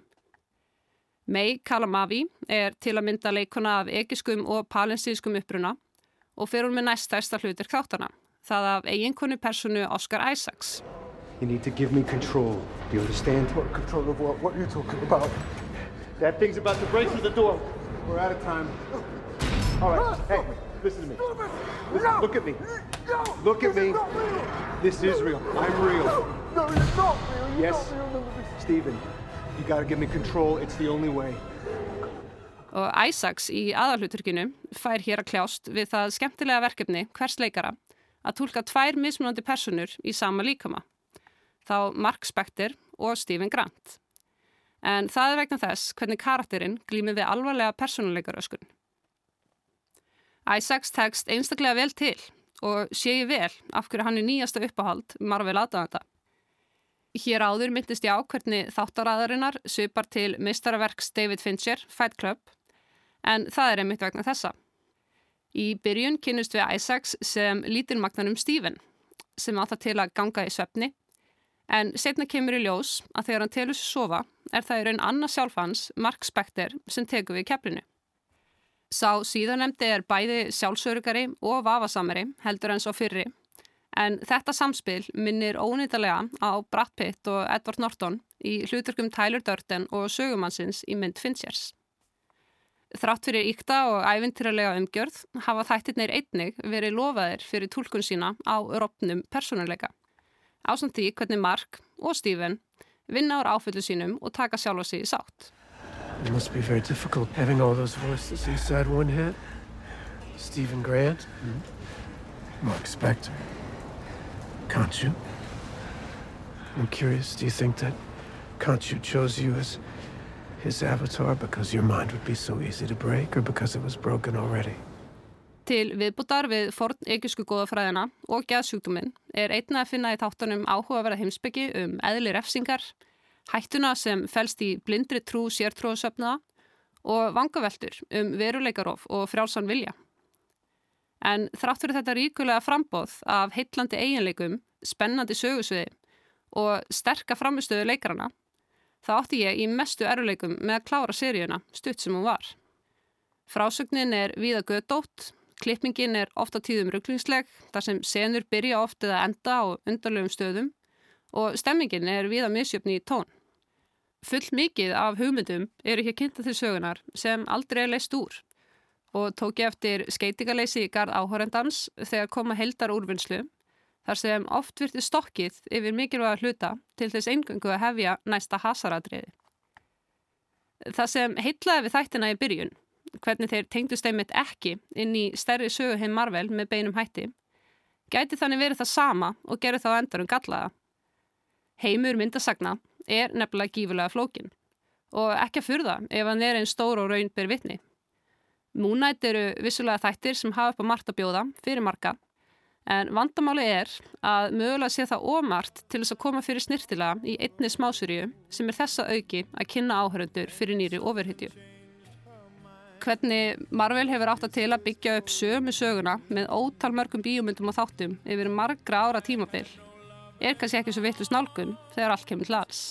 May Kalamavi er til að mynda leikona af egiskum og palestinskum uppruna og fer hún með næstæsta hlutir kráttana, það af eiginkonu personu Oscar Isaacs. You need to give me control. Do you understand? Control of what? What are you talking about? That thing's about to break through the door. We're out of time. All right, hey, listen to me. Listen, look at me. Look at me. This is real. I'm real. No, it's not real. You're Yes. not you gotta give me control. It's the only way. Og Isaacs í aðalhuturkinu fær hér að kljást við það skemmtilega verkefni hvers leikara að tólka tvær mismunandi personur í sama líkama. Þá Mark Spector og Stephen Grant. En það er vegna þess hvernig karakterinn glýmið við alvarlega personuleikaröskun. Isaacs tekst einstaklega vel til og sé ég vel af hverju hann er nýjasta uppáhald Marvel aðdæðanda. Hér áður myndist ég á hvernig þáttaræðarinnar svipar til meistaraverks David Fincher, Fight Club, en það er einmitt vegna þessa. Í byrjun kynnust við Isaacs sem lítilmagnanum Stephen, sem átt að til að ganga í svefni, en setna kemur í ljós að þegar hann telur sér sofa er það í raun annað sjálfhans, Mark Spector, sem tekur við keflinu. Sá síðanemdi er bæði sjálfsörugari og vafasamari heldur en svo fyrri, en þetta samspil minnir ónýttalega á Brad Pitt og Edward Norton í hlutverkum Tyler Durden og sögumannsins í mynd Finchers. Þrátt fyrir íkta og ævintýralega umgjörð hafa þættirnir einnig verið lofaðir fyrir tólkun sína á rofnum persónuleika. Ásamt því hvernig Mark og Stephen vinna úr áfyllu sínum og taka sjálfa sig í sátt. It must be very difficult having all those voices inside one head. Stephen Grant, Mark Spector, Conchu. I'm curious, do you think that Conchu chose you as his avatar because your mind would be so easy to break or because it was broken already? Til viðbútar við forn ekjusku góðafræðina og geðsjúkdóminn er einna að finna í þáttunum áhugaverða heimsbyggi um eðli refsingar, hættuna sem fælst í blindri trú sértrúasöfnaða og vangaveltur um veruleikarof og frjálsan vilja. En þrátt fyrir þetta ríkulega frambóð af heitlandi eiginleikum, spennandi sögusviði og sterka framistöðu leikarana, þá átti ég í mestu eruleikum með að klára seríuna stutt sem hún var. Frásögnin er víða gödótt, klippingin er ofta tíðum rugglingsleg, þar sem senur byrja oft eða enda á undarlegum stöðum og stemmingin er víða misjöfni í tón. Full mikið af hugmyndum eru hér kynnta til sögunar sem aldrei er leist úr og tók ég eftir skeitingaleysi í garð áhórendans þegar koma heldar úrvinnslu þar sem oft virti stokkið yfir mikilvæga hluta til þess eingöngu að hefja næsta hasaradriði. Það sem heitlaði við þættina í byrjun, hvernig þeir tengdust einmitt ekki inn í stærri sögu heim Marvel með beinum hætti, gæti þannig verið það sama og gerði þá endur um gallaða. Heimur myndasagna er nefnilega gífurlega flókin og ekki að furða ef hann er einn stór og raun ber vitni. Moonlight eru vissulega þættir sem hafa upp á margt að bjóða fyrir marga en vandamáli er að mögulega sé það ómart til þess að koma fyrir snirtilega í einni smásýrju sem er þessa auki að kynna áhörundur fyrir nýri ofurhytju. Hvernig Marvel hefur átt að til að byggja upp sömu söguna með ótal mörgum bíómyndum og þáttum yfir margra ára tímabil er kannski ekki svo vittlust nálgun þegar allt kemur til alls.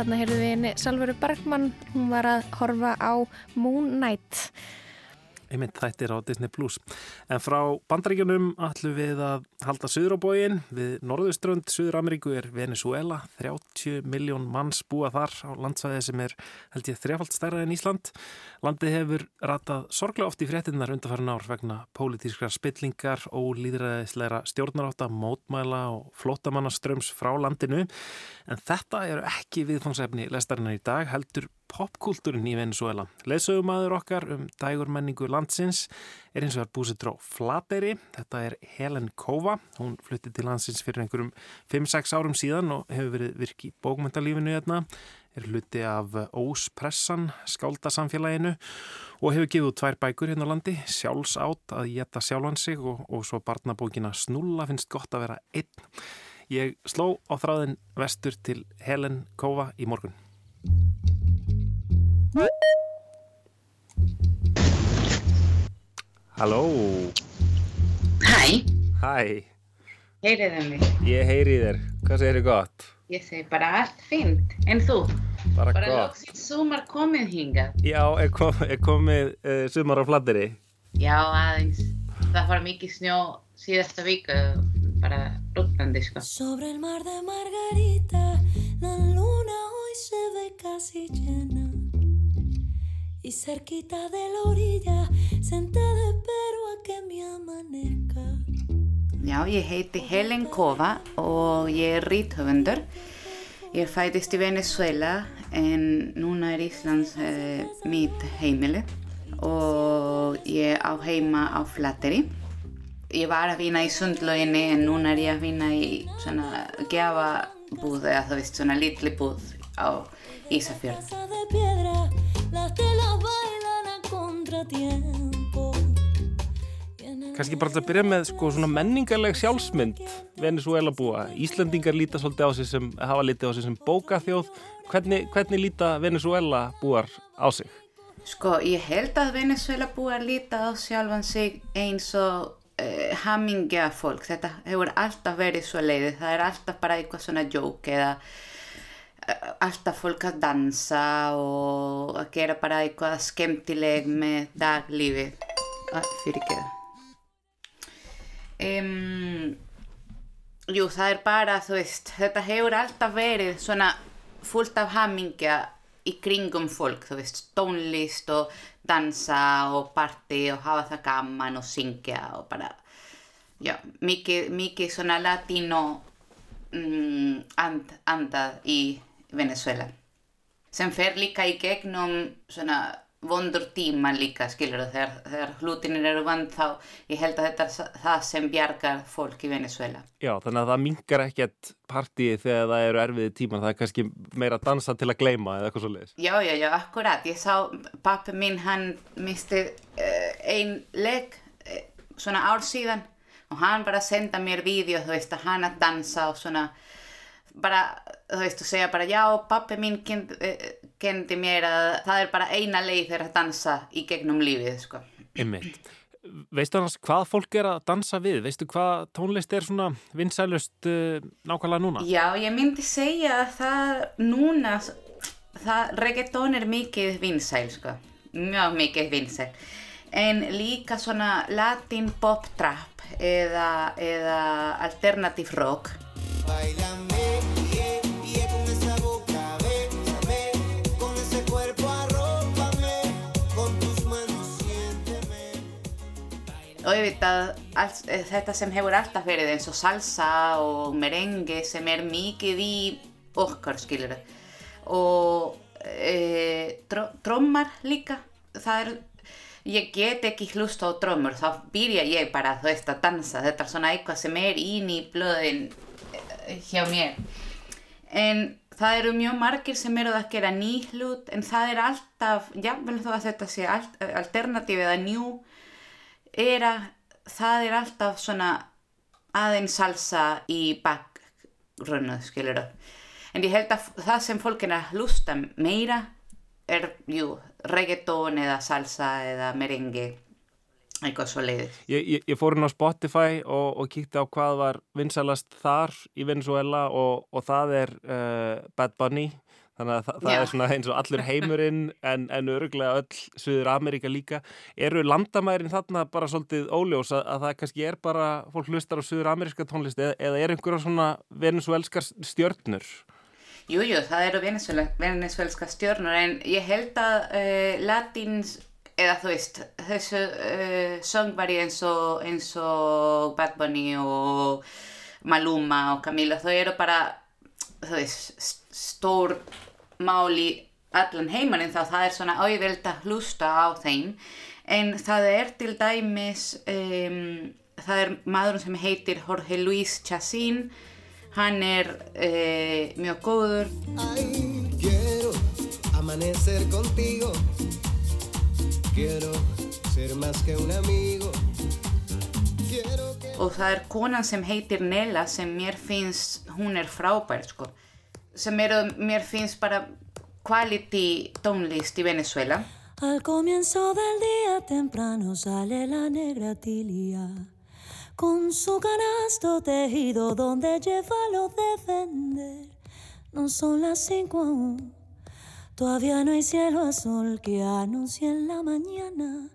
Þarna heyrðum við henni Salveru Bergmann, hún var að horfa á Moon Knight. Einmitt þættir á Disney Plus. En frá bandaríkjunum ætlum við að halda söður á bógin. Við norðuströnd Suður Ameríku er Venezuela. 30 miljón manns búa þar á landsvæði sem er held ég þrjafald stærra en Ísland. Landið hefur ratað sorglega oft í fréttinnar undarfærin ár vegna pólitískrar spillingar og líðræðisleira stjórnarátta, mótmæla og flótamannaströms frá landinu. En þetta eru ekki viðfangsefni lestarinnar í dag, heldur popkultúrin í Venezuela. Leðsögumæður okkar um dægur menningu landsins er eins og er búsettur á Flateyri. Þetta er Helen Kova. Hún flutti til landsins fyrir einhverjum 5-6 árum síðan og hefur verið virki í bókmyndalífinu hérna. Er hluti af Óspressan, skáldasamfélaginu og hefur gefið tvær bækur hérna á landi. Sjálfsátt að geta sjálfan sig og, og svo barnabókina Snulla finnst gott að vera einn. Ég sló á þráðin vestur til Helen Kova í morgun. Halló, Hæ, hæ, heyriðu mig? ég heyri þér, hvað segir þið gott? Ég segi bara allt fínt. En þú? Bara, Bara gott. loksins sumar komið hingað. Já, er, kom, er komið uh, sumar á flatteri? Já, aðeins. Það var mikið snjó síðasta viku, bara rútlandi, sko. Sobre el mar de Margarita, la luna hoy se ve casi llena. Y cerquita de la orilla, sentada espero a que me amanezca. Já, ég heiti Helen Kova og ég er ríthöfundur. Ég fætist í Venezuela en núna er Íslands uh, mitt heimili og ég á heima á Flateri. Ég var að vinna í sundlöginni en núna er ég að vinna í svona gjafabúð eða þú veist svona litli búð á Ísafjörð. Kannski bara að byrja með sko, svona menningarleg sjálfsmynd Venezuela búa. Íslandingar líta svolítið á sig sem, hafa litið á sig sem bókaþjóð. Hvernig, hvernig líta Venezuela búar á sig? Sko, ég held að Venezuela búið að líta á sjálfan sig eins og uh, hamingja fólk. Þetta hefur alltaf verið svo leiðið. Það er alltaf bara eitthvað svona jók eða uh, alltaf fólk að dansa og að gera bara eitthvað skemmtileg með daglífið. Ah, fyrir ekki það. Um, jú, það er bara, þú veist, þetta hefur alltaf verið svona fullt af hamingja í kringum fólk, þú veist, tónlist og dansa og party og hafa það gaman og syngja og bara, já, mikið, mikið svona latino mm, and, andað Venezuela sem fer líka í gegnum svona vondur tíma líka, skilur þegar, þegar hlutinir eru vand þá ég held að þetta er það sem bjargar fólk í Venezuela. Já, þannig að það mingar ekkert partíi þegar það eru erfiði tímar. Það er kannski meira dansa til að gleyma eða eitthvað svo leiðis. Já, já, já, akkurat. Ég sá pappi minn, hann misti uh, ein leik uh, svona ár síðan og hann bara senda mér vídeo, þú veist, að hann að dansa og svona bara, þú veist, og segja bara já, pappi minn kendi, kendi mér að það er bara eina leið þegar að dansa í gegnum lífið, sko. Einmitt. Veistu annars hvað fólk er að dansa við? Veistu hvað tónlist er svona vinsælust uh, nákvæmlega núna? Já, ég myndi segja að það núna, það, reggaeton er mikið vinsæl, sko. Mjög mikið vinsæl. En líka svona latin pop trap eða, eða alternative rock. Bailame, hefur alltaf verið eins og salsa og merengue sem er mikið í okkar, skilur Og e, drömmar líka, það er, ég get ekki hlusta á drömmur, þá byrja ég bara þú veist að dansa, þetta er eh. En það eru mjög margir sem eru að gera en það er alltaf, já, vel þó að þetta sé alt, alternativ eða njú, er að það er alltaf svona aðeins salsa í bakgrunnu, skilur En ég held að það sem fólk er að hlusta meira er, jú, reggaeton eða salsa eða merengue, eitthvað svo leiðið. Ég, ég, ég fór inn á Spotify og, og kíkti á hvað var vinsalast þar í Venezuela og, og það er uh, Bad Bunny þannig að það, það Já. er svona eins og allur heimurinn en, en öruglega öll Suður Ameríka líka. Eru landamærin þarna bara svolítið óljós að, að það kannski er bara fólk hlustar á Suður Ameríska tónlist eða, eða er einhverja svona venezuelskar stjörnur? Jú, jú, það eru venezuela, venezuelska stjórnur en ég held að uh, latins, eða þú veist, þessu uh, söngvari eins og, eins og Bad Bunny og Maluma og Camila, þau eru bara, þú veist, st- stór mál í allan heimaninn þá það er svona auðveld að hlusta á þeim en það er til dæmis um, það er maður sem heitir Jorge Luis Chacín hann er uh, mjög góður Quiero amanecer contigo. Quiero ser más que un amigo. Quiero que og það er konan sem heitir Nela sem mér finnst, hún er frábær sko, sem eru, mér finnst bara quality tónlist í Venezuela Al comienzo del día temprano sale la negra Tilia con su canasto tejido donde lleva los de vender. No son las cinco aún, todavía no hay cielo azul que anuncie en la mañana.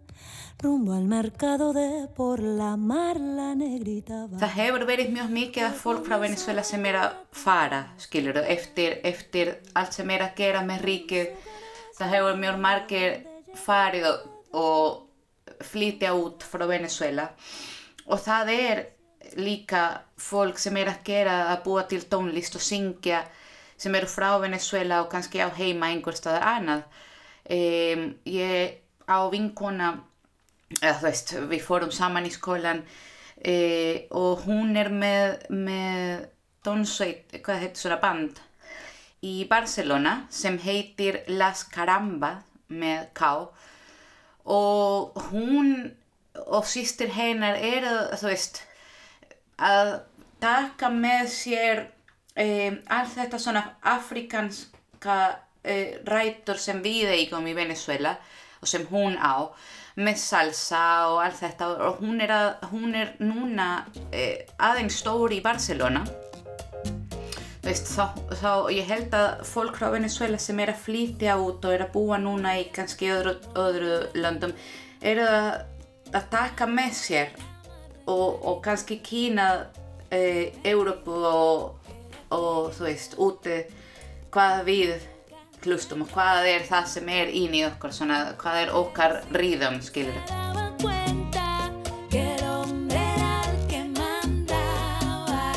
Það hefur verið mjög mikið af fólk frá Venezuela sem er að fara, skilur eftir, eftir allt sem er að gera með ríkið. Það hefur mjög margir farið og, og flytja út frá Venezuela. Og það er líka fólk sem er að gera að búa til tónlist og syngja sem eru frá Venezuela og kannski á heima einhver staðar annað. Um, ég á vinkona eða þú veist, við fórum saman í skólan e, og hún er með, með tónsveit, hvað heitir svona band í Barcelona sem heitir Las Caramba með K. Og hún og sýstir hennar eru, þú veist, að taka með sér um, allt þetta svona afrikanska uh, rætur sem við eigum í Venezuela sem hún á með salsa og allt þetta. Og hún er, að, hún er núna uh, aðeins stóri í Barcelona. Veist, þá, þá ég held að fólk frá Venezuela sem er að flytja út og er að búa núna í kannski öðru, öðru löndum eru að, að taka með sér og, og kannski kýna e, Európu og, og þú veist, úti hvað við hlustum og hvað er það sem er ín í okkur, svona, hvað er okkar ríðum, skilur cuenta que el hombre era el que mandaba.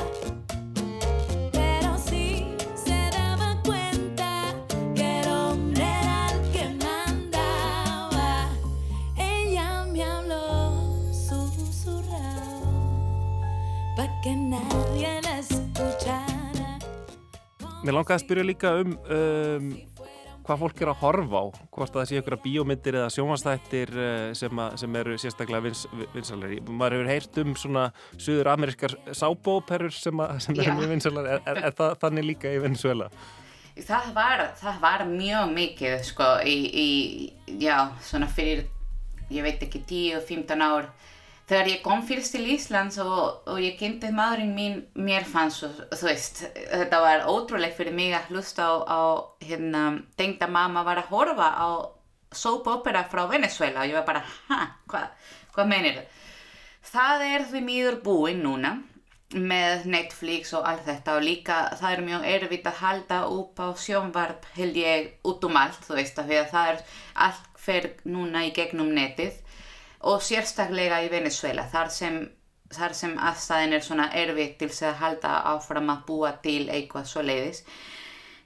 Pero sí se daba cuenta que el hombre era el que mandaba. Ella me habló susurrado para que nadie la escuchara. Mér langaði að spyrja líka um, um hvað fólk er að horfa á, hvort að það sé ykkur bíómyndir eða sjónvastættir uh, sem, að- sem eru sérstaklega vins, vinsalari. Maður hefur heyrt um svona suður amerískar sábóperur sem, að, sem eru mjög vinsalari. Er, er, er það þannig líka í Venezuela? Það var, það var mjög mikið sko í, í, já, svona fyrir, ég veit ekki, 10-15 ár þegar ég kom fyrst til Íslands og, og ég kynntið maðurinn mín, mér fannst, svo, þú veist, þetta var ótrúlega fyrir mig að hlusta á, á hérna, tengda mamma var að horfa á soap opera frá Venezuela og ég var bara, ha, hvað hva menir þau? Það er því mýður búinn núna með Netflix og allt þetta og líka það er mjög erfitt að halda upp á sjónvarp held ég út um allt, þú veist, að það er allt fer núna í gegnum netið og sérstaklega í Venezuela þar sem, þar sem aðstæðin er svona erfitt til að halda áfram að búa til eitthvað svo leiðis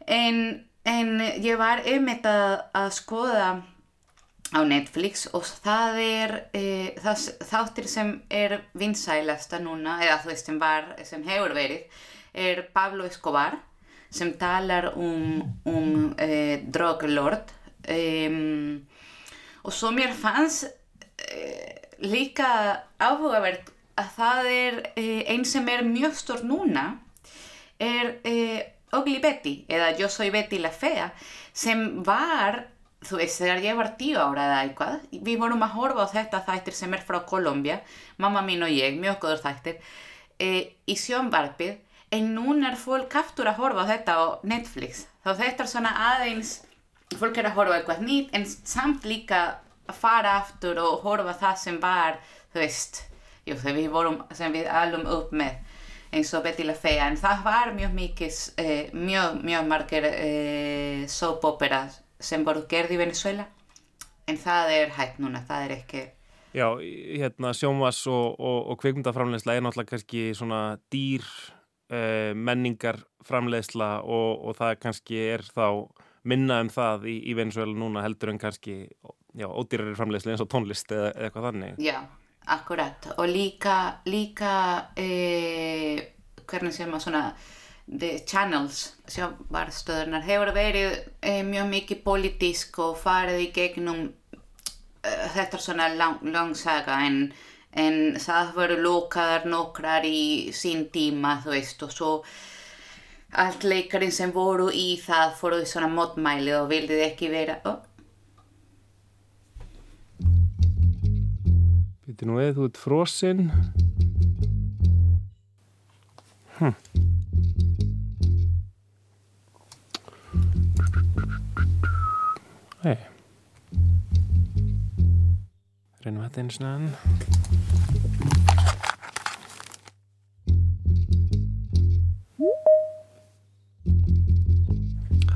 en, en ég var einmitt að, að skoða á Netflix og það er e, það, þáttir sem er vinsælasta núna eða þú veist sem var, sem hefur verið er Pablo Escobar sem talar um, um e, droglord. Um, og svo mér fannst líka áhugavert að það er eh, einn sem er mjög stór núna er eh, Ugly Betty eða Yo soy Betty la fea sem var, þú veist, þegar ég var tíu ára eða eitthvað, við vorum að horfa á þetta þættir sem er frá Kolumbia mamma mín og ég, mjög góður þættir eh, í sjónvarpið en núna er fólk aftur að horfa á þetta á Netflix, þá þetta er svona aðeins fólk er að horfa á eitthvað nýtt en samt líka að fara aftur og horfa það sem var þú veist, jú, þegar við vorum sem við alum upp með eins og Betty la Fea. En það var mjög mikið eh, mjög, mjög margir eh, soap opera sem voru gerði í Venezuela en það er hægt núna, það er ekki Já, hérna sjónvas og, og, og kvikmyndaframleysla er náttúrulega kannski svona dýr uh, menningarframleysla og, og það kannski er þá minna um það í, í Venezuela núna heldur en kannski já, ódýrari framleysla eins og tónlist eða, eitthvað þannig. Já, akkurat og líka, líka eh, hvernig sem að svona the channels sjávarstöðurnar hefur verið eh, mjög mikið politísk og farið í gegnum uh, þetta er svona lang, langsaga en, en það voru lokaðar nokkrar í sín tíma þú veist og svo allt leikarinn sem voru í það fóru í svona mótmæli og vildið ekki vera oh, Býtti nú eða þú ert frosinn. Hm. Hei. Reynum þetta einu snöðan.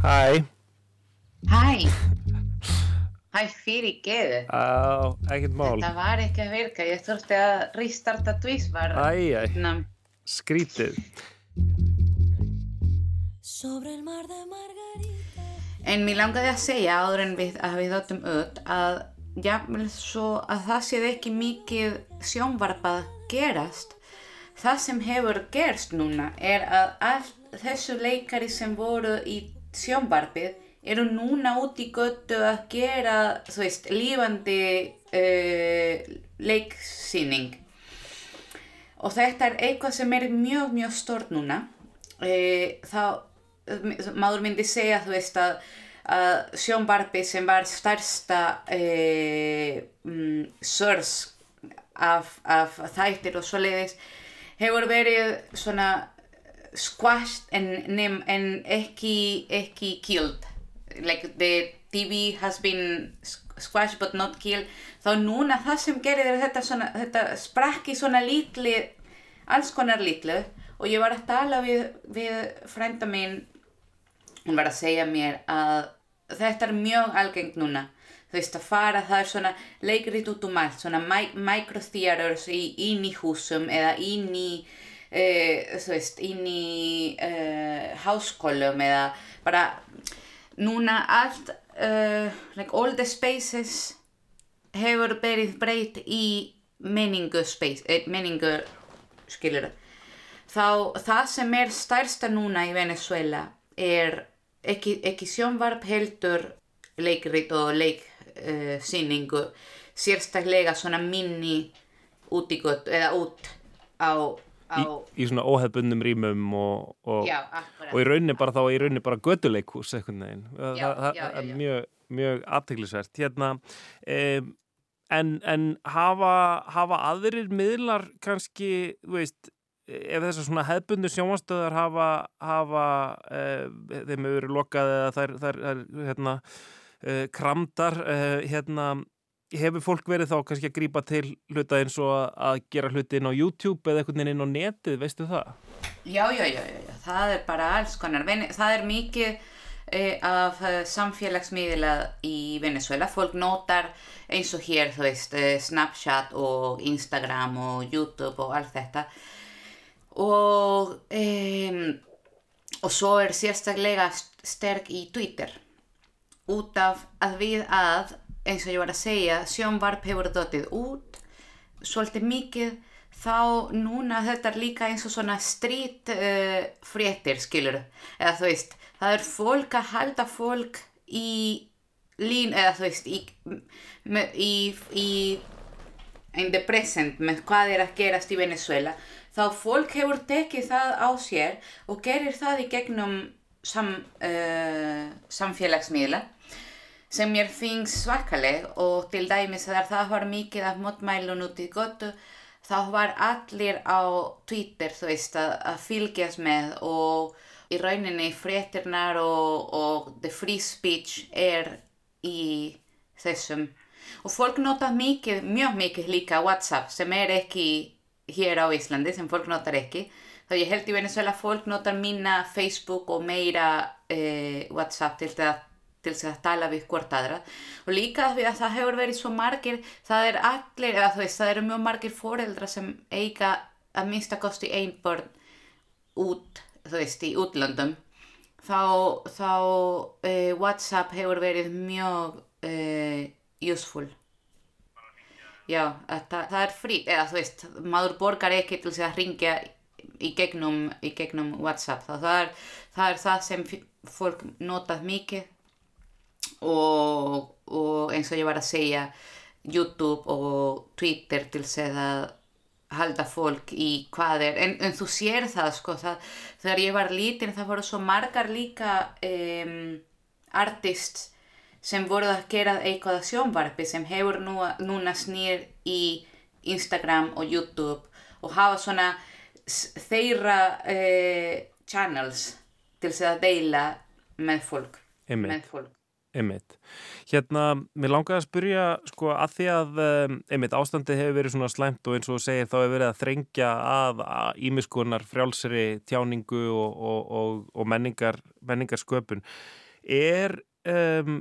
Hæ. Hæ Hæ fyrir geðu Á, ekkert mál. Þetta var ekki að virka, ég þurfti að restarta tvísvar Æ, æ, Ná, skrítið. Sobre el mar de Margarita. En mér langaði að segja áður en við að við þóttum öll að jafnvel svo að það séð ekki mikið sjónvarpað gerast það sem hefur gerst núna er að allt þessu leikari sem voru í sjónvarpið eru núna út í göttu að gera þú veist, lífandi uh, leiksýning. Og þetta er eitthvað sem er mjög mjög stort núna. E, þá maður myndi segja þú veist að, að sjónvarpi sem var stærsta e, mm, source af, af þættir og svoleiðis hefur verið svona squashed en, en ekki, ekki killed like the TV has been squashed but not killed. Þá núna það sem gerir er þetta, svona, þetta sprakki svona lítli alls konar lítlu og ég var að tala við, við frænda minn hún var að segja mér að þetta er mjög algengt núna. Þú veist að fara það er svona leikrit út um allt. Svona mi microtheaters inn í húsum eða inn í uh, þú veist inn í uh, háskólum eða bara núna allt uh, like all the spaces hefur verið breytt í menningu space, eh, menningu skilur þá það sem er stærsta núna í Venezuela er ekki, ekki sjónvarp heldur leikrit og leiksýningu uh, sérstaklega svona minni út í gott eða út á, á Í, í svona óhefbundum rýmum og, og, Já, og í rauninni bara þá í rauninni bara göduleikhús einhvern veginn. Það, það, já, er mjög, mjög aðteglisvert. Hérna, um, en, en hafa, hafa aðrir miðlar kannski, veist ef þessar svona hefbundu sjónvastöðar hafa, hafa uh, þeim hefur verið lokað eða þær, þær, þær hérna, uh, kramdar uh, hérna, hefur fólk verið þá kannski að grípa til hluta eins og að, gera hluti inn á YouTube eða einhvern veginn inn á netið, veistu það? Já, já, já, já, það er bara alls konar. Það er mikið eh, af eh, samfélagsmiðla í Venezuela. Fólk notar eins og hér, þú veist, eh, Snapchat og Instagram og YouTube og allt þetta. Og, um, og svo er sérstaklega st- sterk í Twitter. Út af að við að, eins og ég var að segja, sjónvarp hefur dotið út svolítið mikið. Þá núna þetta er líka eins og svona street uh, fréttir skilur eða þú veist það er fólk að halda fólk í lín eða þú veist í, í, í in the present með hvað er að gerast í Venezuela þá fólk hefur tekið það á sér og gerir það í gegnum sam, uh, samfélagsmiðla sem mér finnst svakaleg og til dæmis þegar það var mikið af mótmælun út í götu þá var allir á Twitter þú veist að, að fylgjast með og í rauninni fréttirnar og, og the free speech er í þessum. Og fólk nota mikið, mjög mikið líka WhatsApp sem er ekki hér á Íslandi sem fólk notar ekki. Þá ég held í Venezuela fólk notar minna Facebook og meira eh, WhatsApp til það til þess að tala við hvort aðra. Og líka því að það hefur verið svo margir það er allir, eða þú veist, það eru mjög margir foreldra sem eiga að minnsta kosti ein börn út, þú veist, í útlöndum. Þá, þá uh, WhatsApp hefur verið mjög uh, useful. Já, að það, það er frýtt eða þú veist, maður borgar ekki til þess að ringja í gegnum, í gegnum WhatsApp. Þá það er það, er það sem f- fólk notað mikið og, og eins og ég var að segja YouTube og Twitter til þess að halda fólk í hvað er en, en þú sér það sko það, þegar ég var lítin það voru svo margar líka um, artists sem voru að gera eitthvað að sjónvarpi sem hefur nú, núna snýr í Instagram og YouTube og hafa svona s- þeirra uh, channels til þess að deila með fólk Einmitt. með fólk Einmitt. Hérna, mér langaði að spyrja sko að því að einmitt ástandið hefur verið svona slæmt og eins og segir þá hefur verið að þrengja að ímiskunar frjálsri tjáningu og, og, og, og menningar, menningar sköpun. Er, um,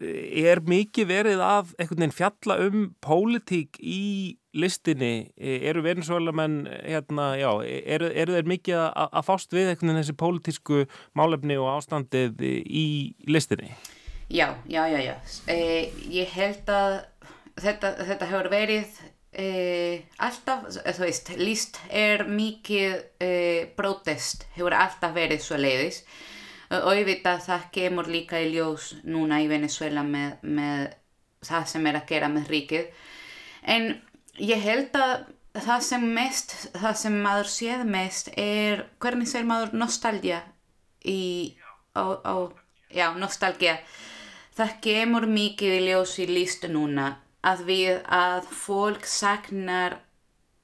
er mikið verið að einhvern veginn fjalla um pólitík í listinni? Eru Venezuelamenn, hérna, eru, eru þeir mikið að, að fást við einhvern veginn þessi pólitísku málefni og ástandið í listinni? Já, já, já, já. Eh, ég held að þetta, þetta hefur verið eh, alltaf, þú veist, list er mikið eh, protest, hefur alltaf verið svo leiðis auðvitað það kemur líka í ljós núna í Venezuela með, með það sem er að gera með ríkið. En ég held að það sem mest, það sem maður séð mest er hvernig sér maður nostalgia í, á, á, já, nostalgia það kemur mikið í ljós í listu núna að við að fólk saknar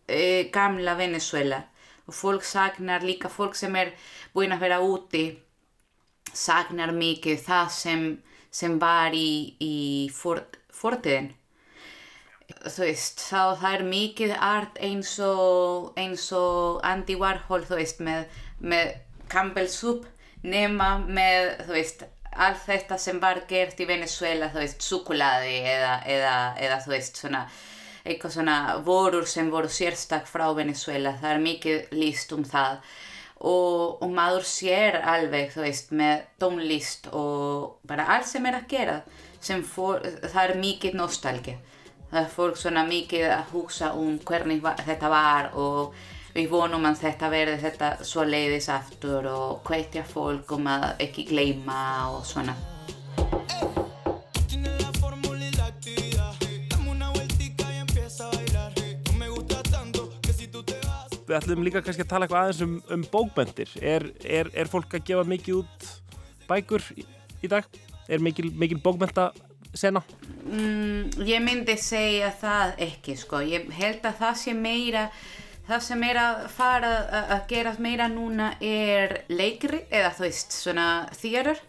e, gamla Venezuela og fólk saknar líka fólk sem er búin að vera úti saknar mikið það sem, sem var í, í fort, fortiðin þú veist, þá það er mikið art eins og, eins og Andy Warhol, þú veist, með, með Campbell Soup nema með, þú veist, allt þetta sem var gert í Venezuela, þú veist, súkulaði eða, eða, eða þú veist, svona, eitthvað svona vorur sem voru sérstak frá Venezuela, það er mikið líst um það og, og maður sér alveg, þú veist, með tónlist og bara allt sem er að gera, sem fór, það er mikið nostalgi. Það er fólk svona mikið að hugsa um hvernig va þetta var og við vonum að þetta verði þetta svo leiðis aftur og hvetja fólk um að ekki gleyma og svona. Við ætlum líka kannski að tala eitthvað aðeins um, um bókbendir. Er, er, er fólk að gefa mikið út bækur í, í dag? Er mikil, mikil bókbenda sena? Mm, ég myndi segja það ekki sko, ég held að það sé meira það sem er að fara að gera meira núna er leikri eða þú veist svona þýrur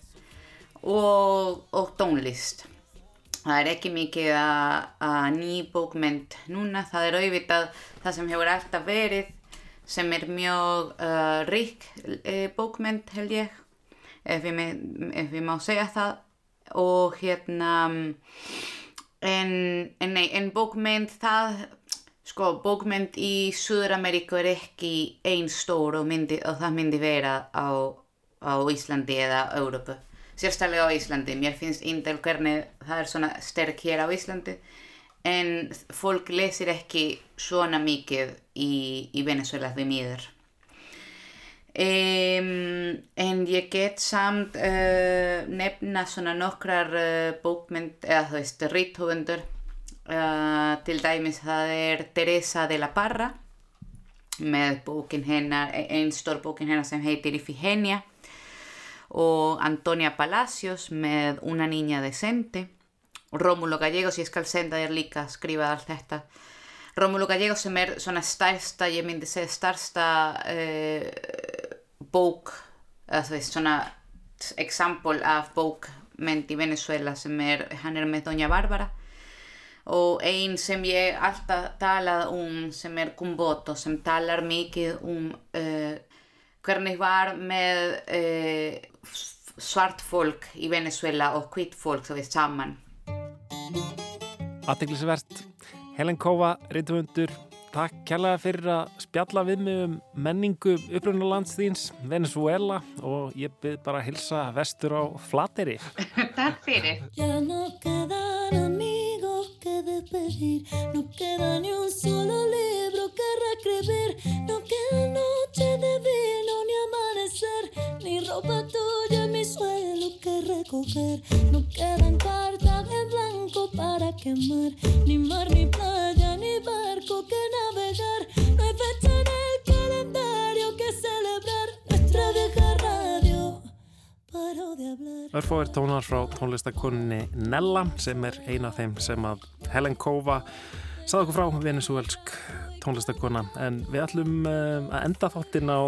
og, og tónlist það er ekki mikið að, ný bókmynd núna, það er auðvitað það sem hefur alltaf verið sem er mjög uh, rík uh, bókmynd held ég ef ég, ef ég má segja það. Og hérna en, en, nei, en bókmynd það sko bókmynd í Suður-Ameríku er ekki ein stór og, myndi, og það myndi vera á, á Íslandi eða Európu sérstaklega á Íslandi, mér finnst indel hvernig það er svona sterk hér á Íslandi en fólk lesir ekki svona mikið í, í Venezuela því miður Um, en ég get samt uh, nefna svona nokkrar uh, bókmynd eða þú veist rithöfundur uh, til dæmis það er Teresa de la Parra með bókin hennar einn stór bókin hennar sem heitir Ifigenia og Antonia Palacios með Una niña decente Rómulo Gallegos, ég skal senda þér líka að skrifa allt þetta Rómulo Gallegos sem er svona stærsta, ég myndi segja stærsta uh, bók, eða þú veist svona example af bókmynd í Venezuela sem er, hann er með Doña Bárbara. Og ein sem ég alltaf talað um sem er Kumboto sem talar mikið um uh, hvernig var með uh, svart fólk í Venezuela og hvitt fólk þú veist saman Aðteglisvert. Helen Kóva, reyndhundur, takk kærlega fyrir að spjalla við mig um menningu upprunalands þíns, Venezuela og ég byrð bara að hilsa vestur á Flateri. Takk fyrir. Ya no queda ni un solo libro que reescribir, no queda noche de vino amanecer, ni ropa tuya en mi suelo que recoger, no quedan cartas en blanco para quemar, ni mar, ni playa, ni barco que navegar, no hay fecha en el calendario que celebrar, nuestra vieja radio. Örfóir tónar frá tónlistakonunni Nella sem er eina af þeim sem að Helen Kóva sagði okkur frá venezuelsk tónlistakona en við ætlum um, að enda þáttinn á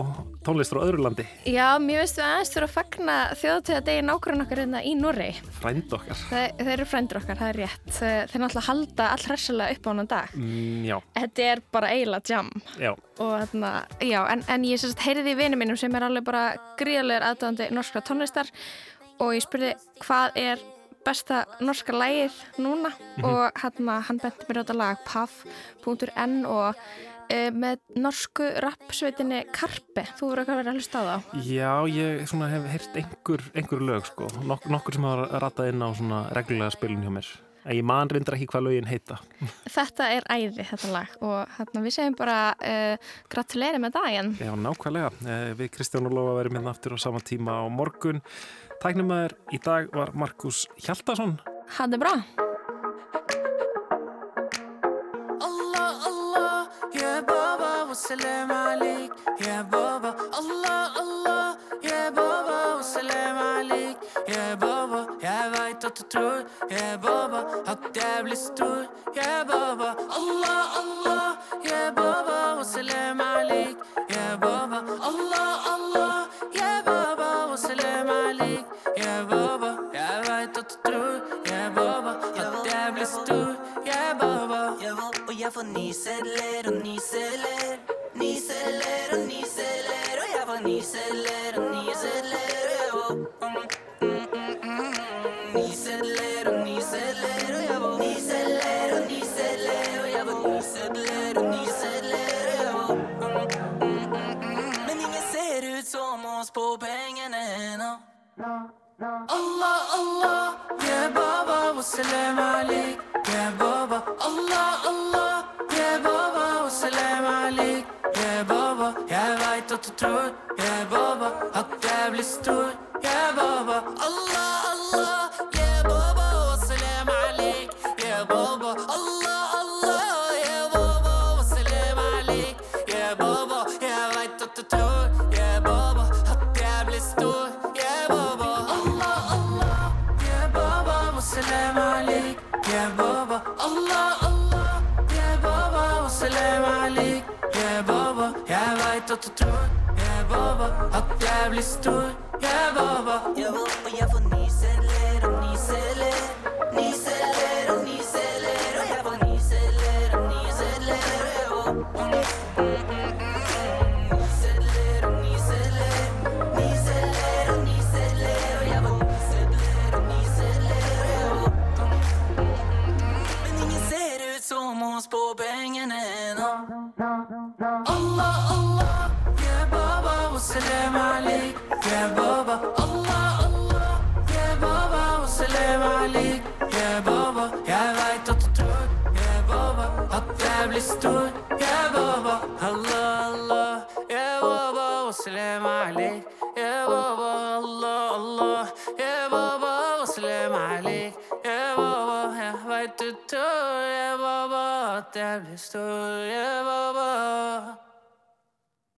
tónlist frá öðru landi, Já, mér veist við aðeins fyrir að fagna þjóðtíða degi nákvæmlega okkar hérna í Norri. frænd okkar. Þeir, þeir eru frændur okkar, það er rétt. Þeir, náttúrulega halda all hressilega upp á hann dag. Mm, já, Þetta er bara eiginlega jam. já. Og þarna, já, en, en ég sérst heyrði í vinum mínum sem er alveg bara gríðarlegur aðdöðandi norskra tónlistar og ég spurði hvað er besta norska lægið núna Mhm. og hann, hann benti mér á þetta lag paf.n og e, með norsku rappsveitinni Karpe, þú verður eitthvað að vera að hlusta á þá Já, ég svona hef heyrt einhver, einhver lög sko, Nok nokkur sem hafa ratað inn á svona reglulega spilun hjá mér. En ég man reyndar ekki hvað lögin heita. Þetta er æði þetta lag og hérna, við segjum bara uh, gratuleiri með daginn Já, nákvæmlega. Eh, Við Kristján og Lóa verðum hérna aftur á sama tíma á morgun. Tæknumæður í dag var Markus Hjaldarsson. Hafði bra. Allah Allah ya baba wa salam alik. Ya baba Allah Allah ya baba wa salam alik. Ya baba jeg vet at du tror. Ya baba at jeg blir stor. Ya baba Allah Allah ya baba wa salam alik. Ya baba Allah Allah nyselger og nyselger. Nyselger og nyselger, og jeg var nyselger og nyselger, og jeg var mm, mm, mm, Nyselger og nyselger, og jeg var nyselger og nyselger, og jeg var nyselger og nyselger, og jeg var Men ingen ser ut som oss på pengene ennå. Allah, Allah, ye baba, wassalama. through lover at jeg blir stor. Jeg lover.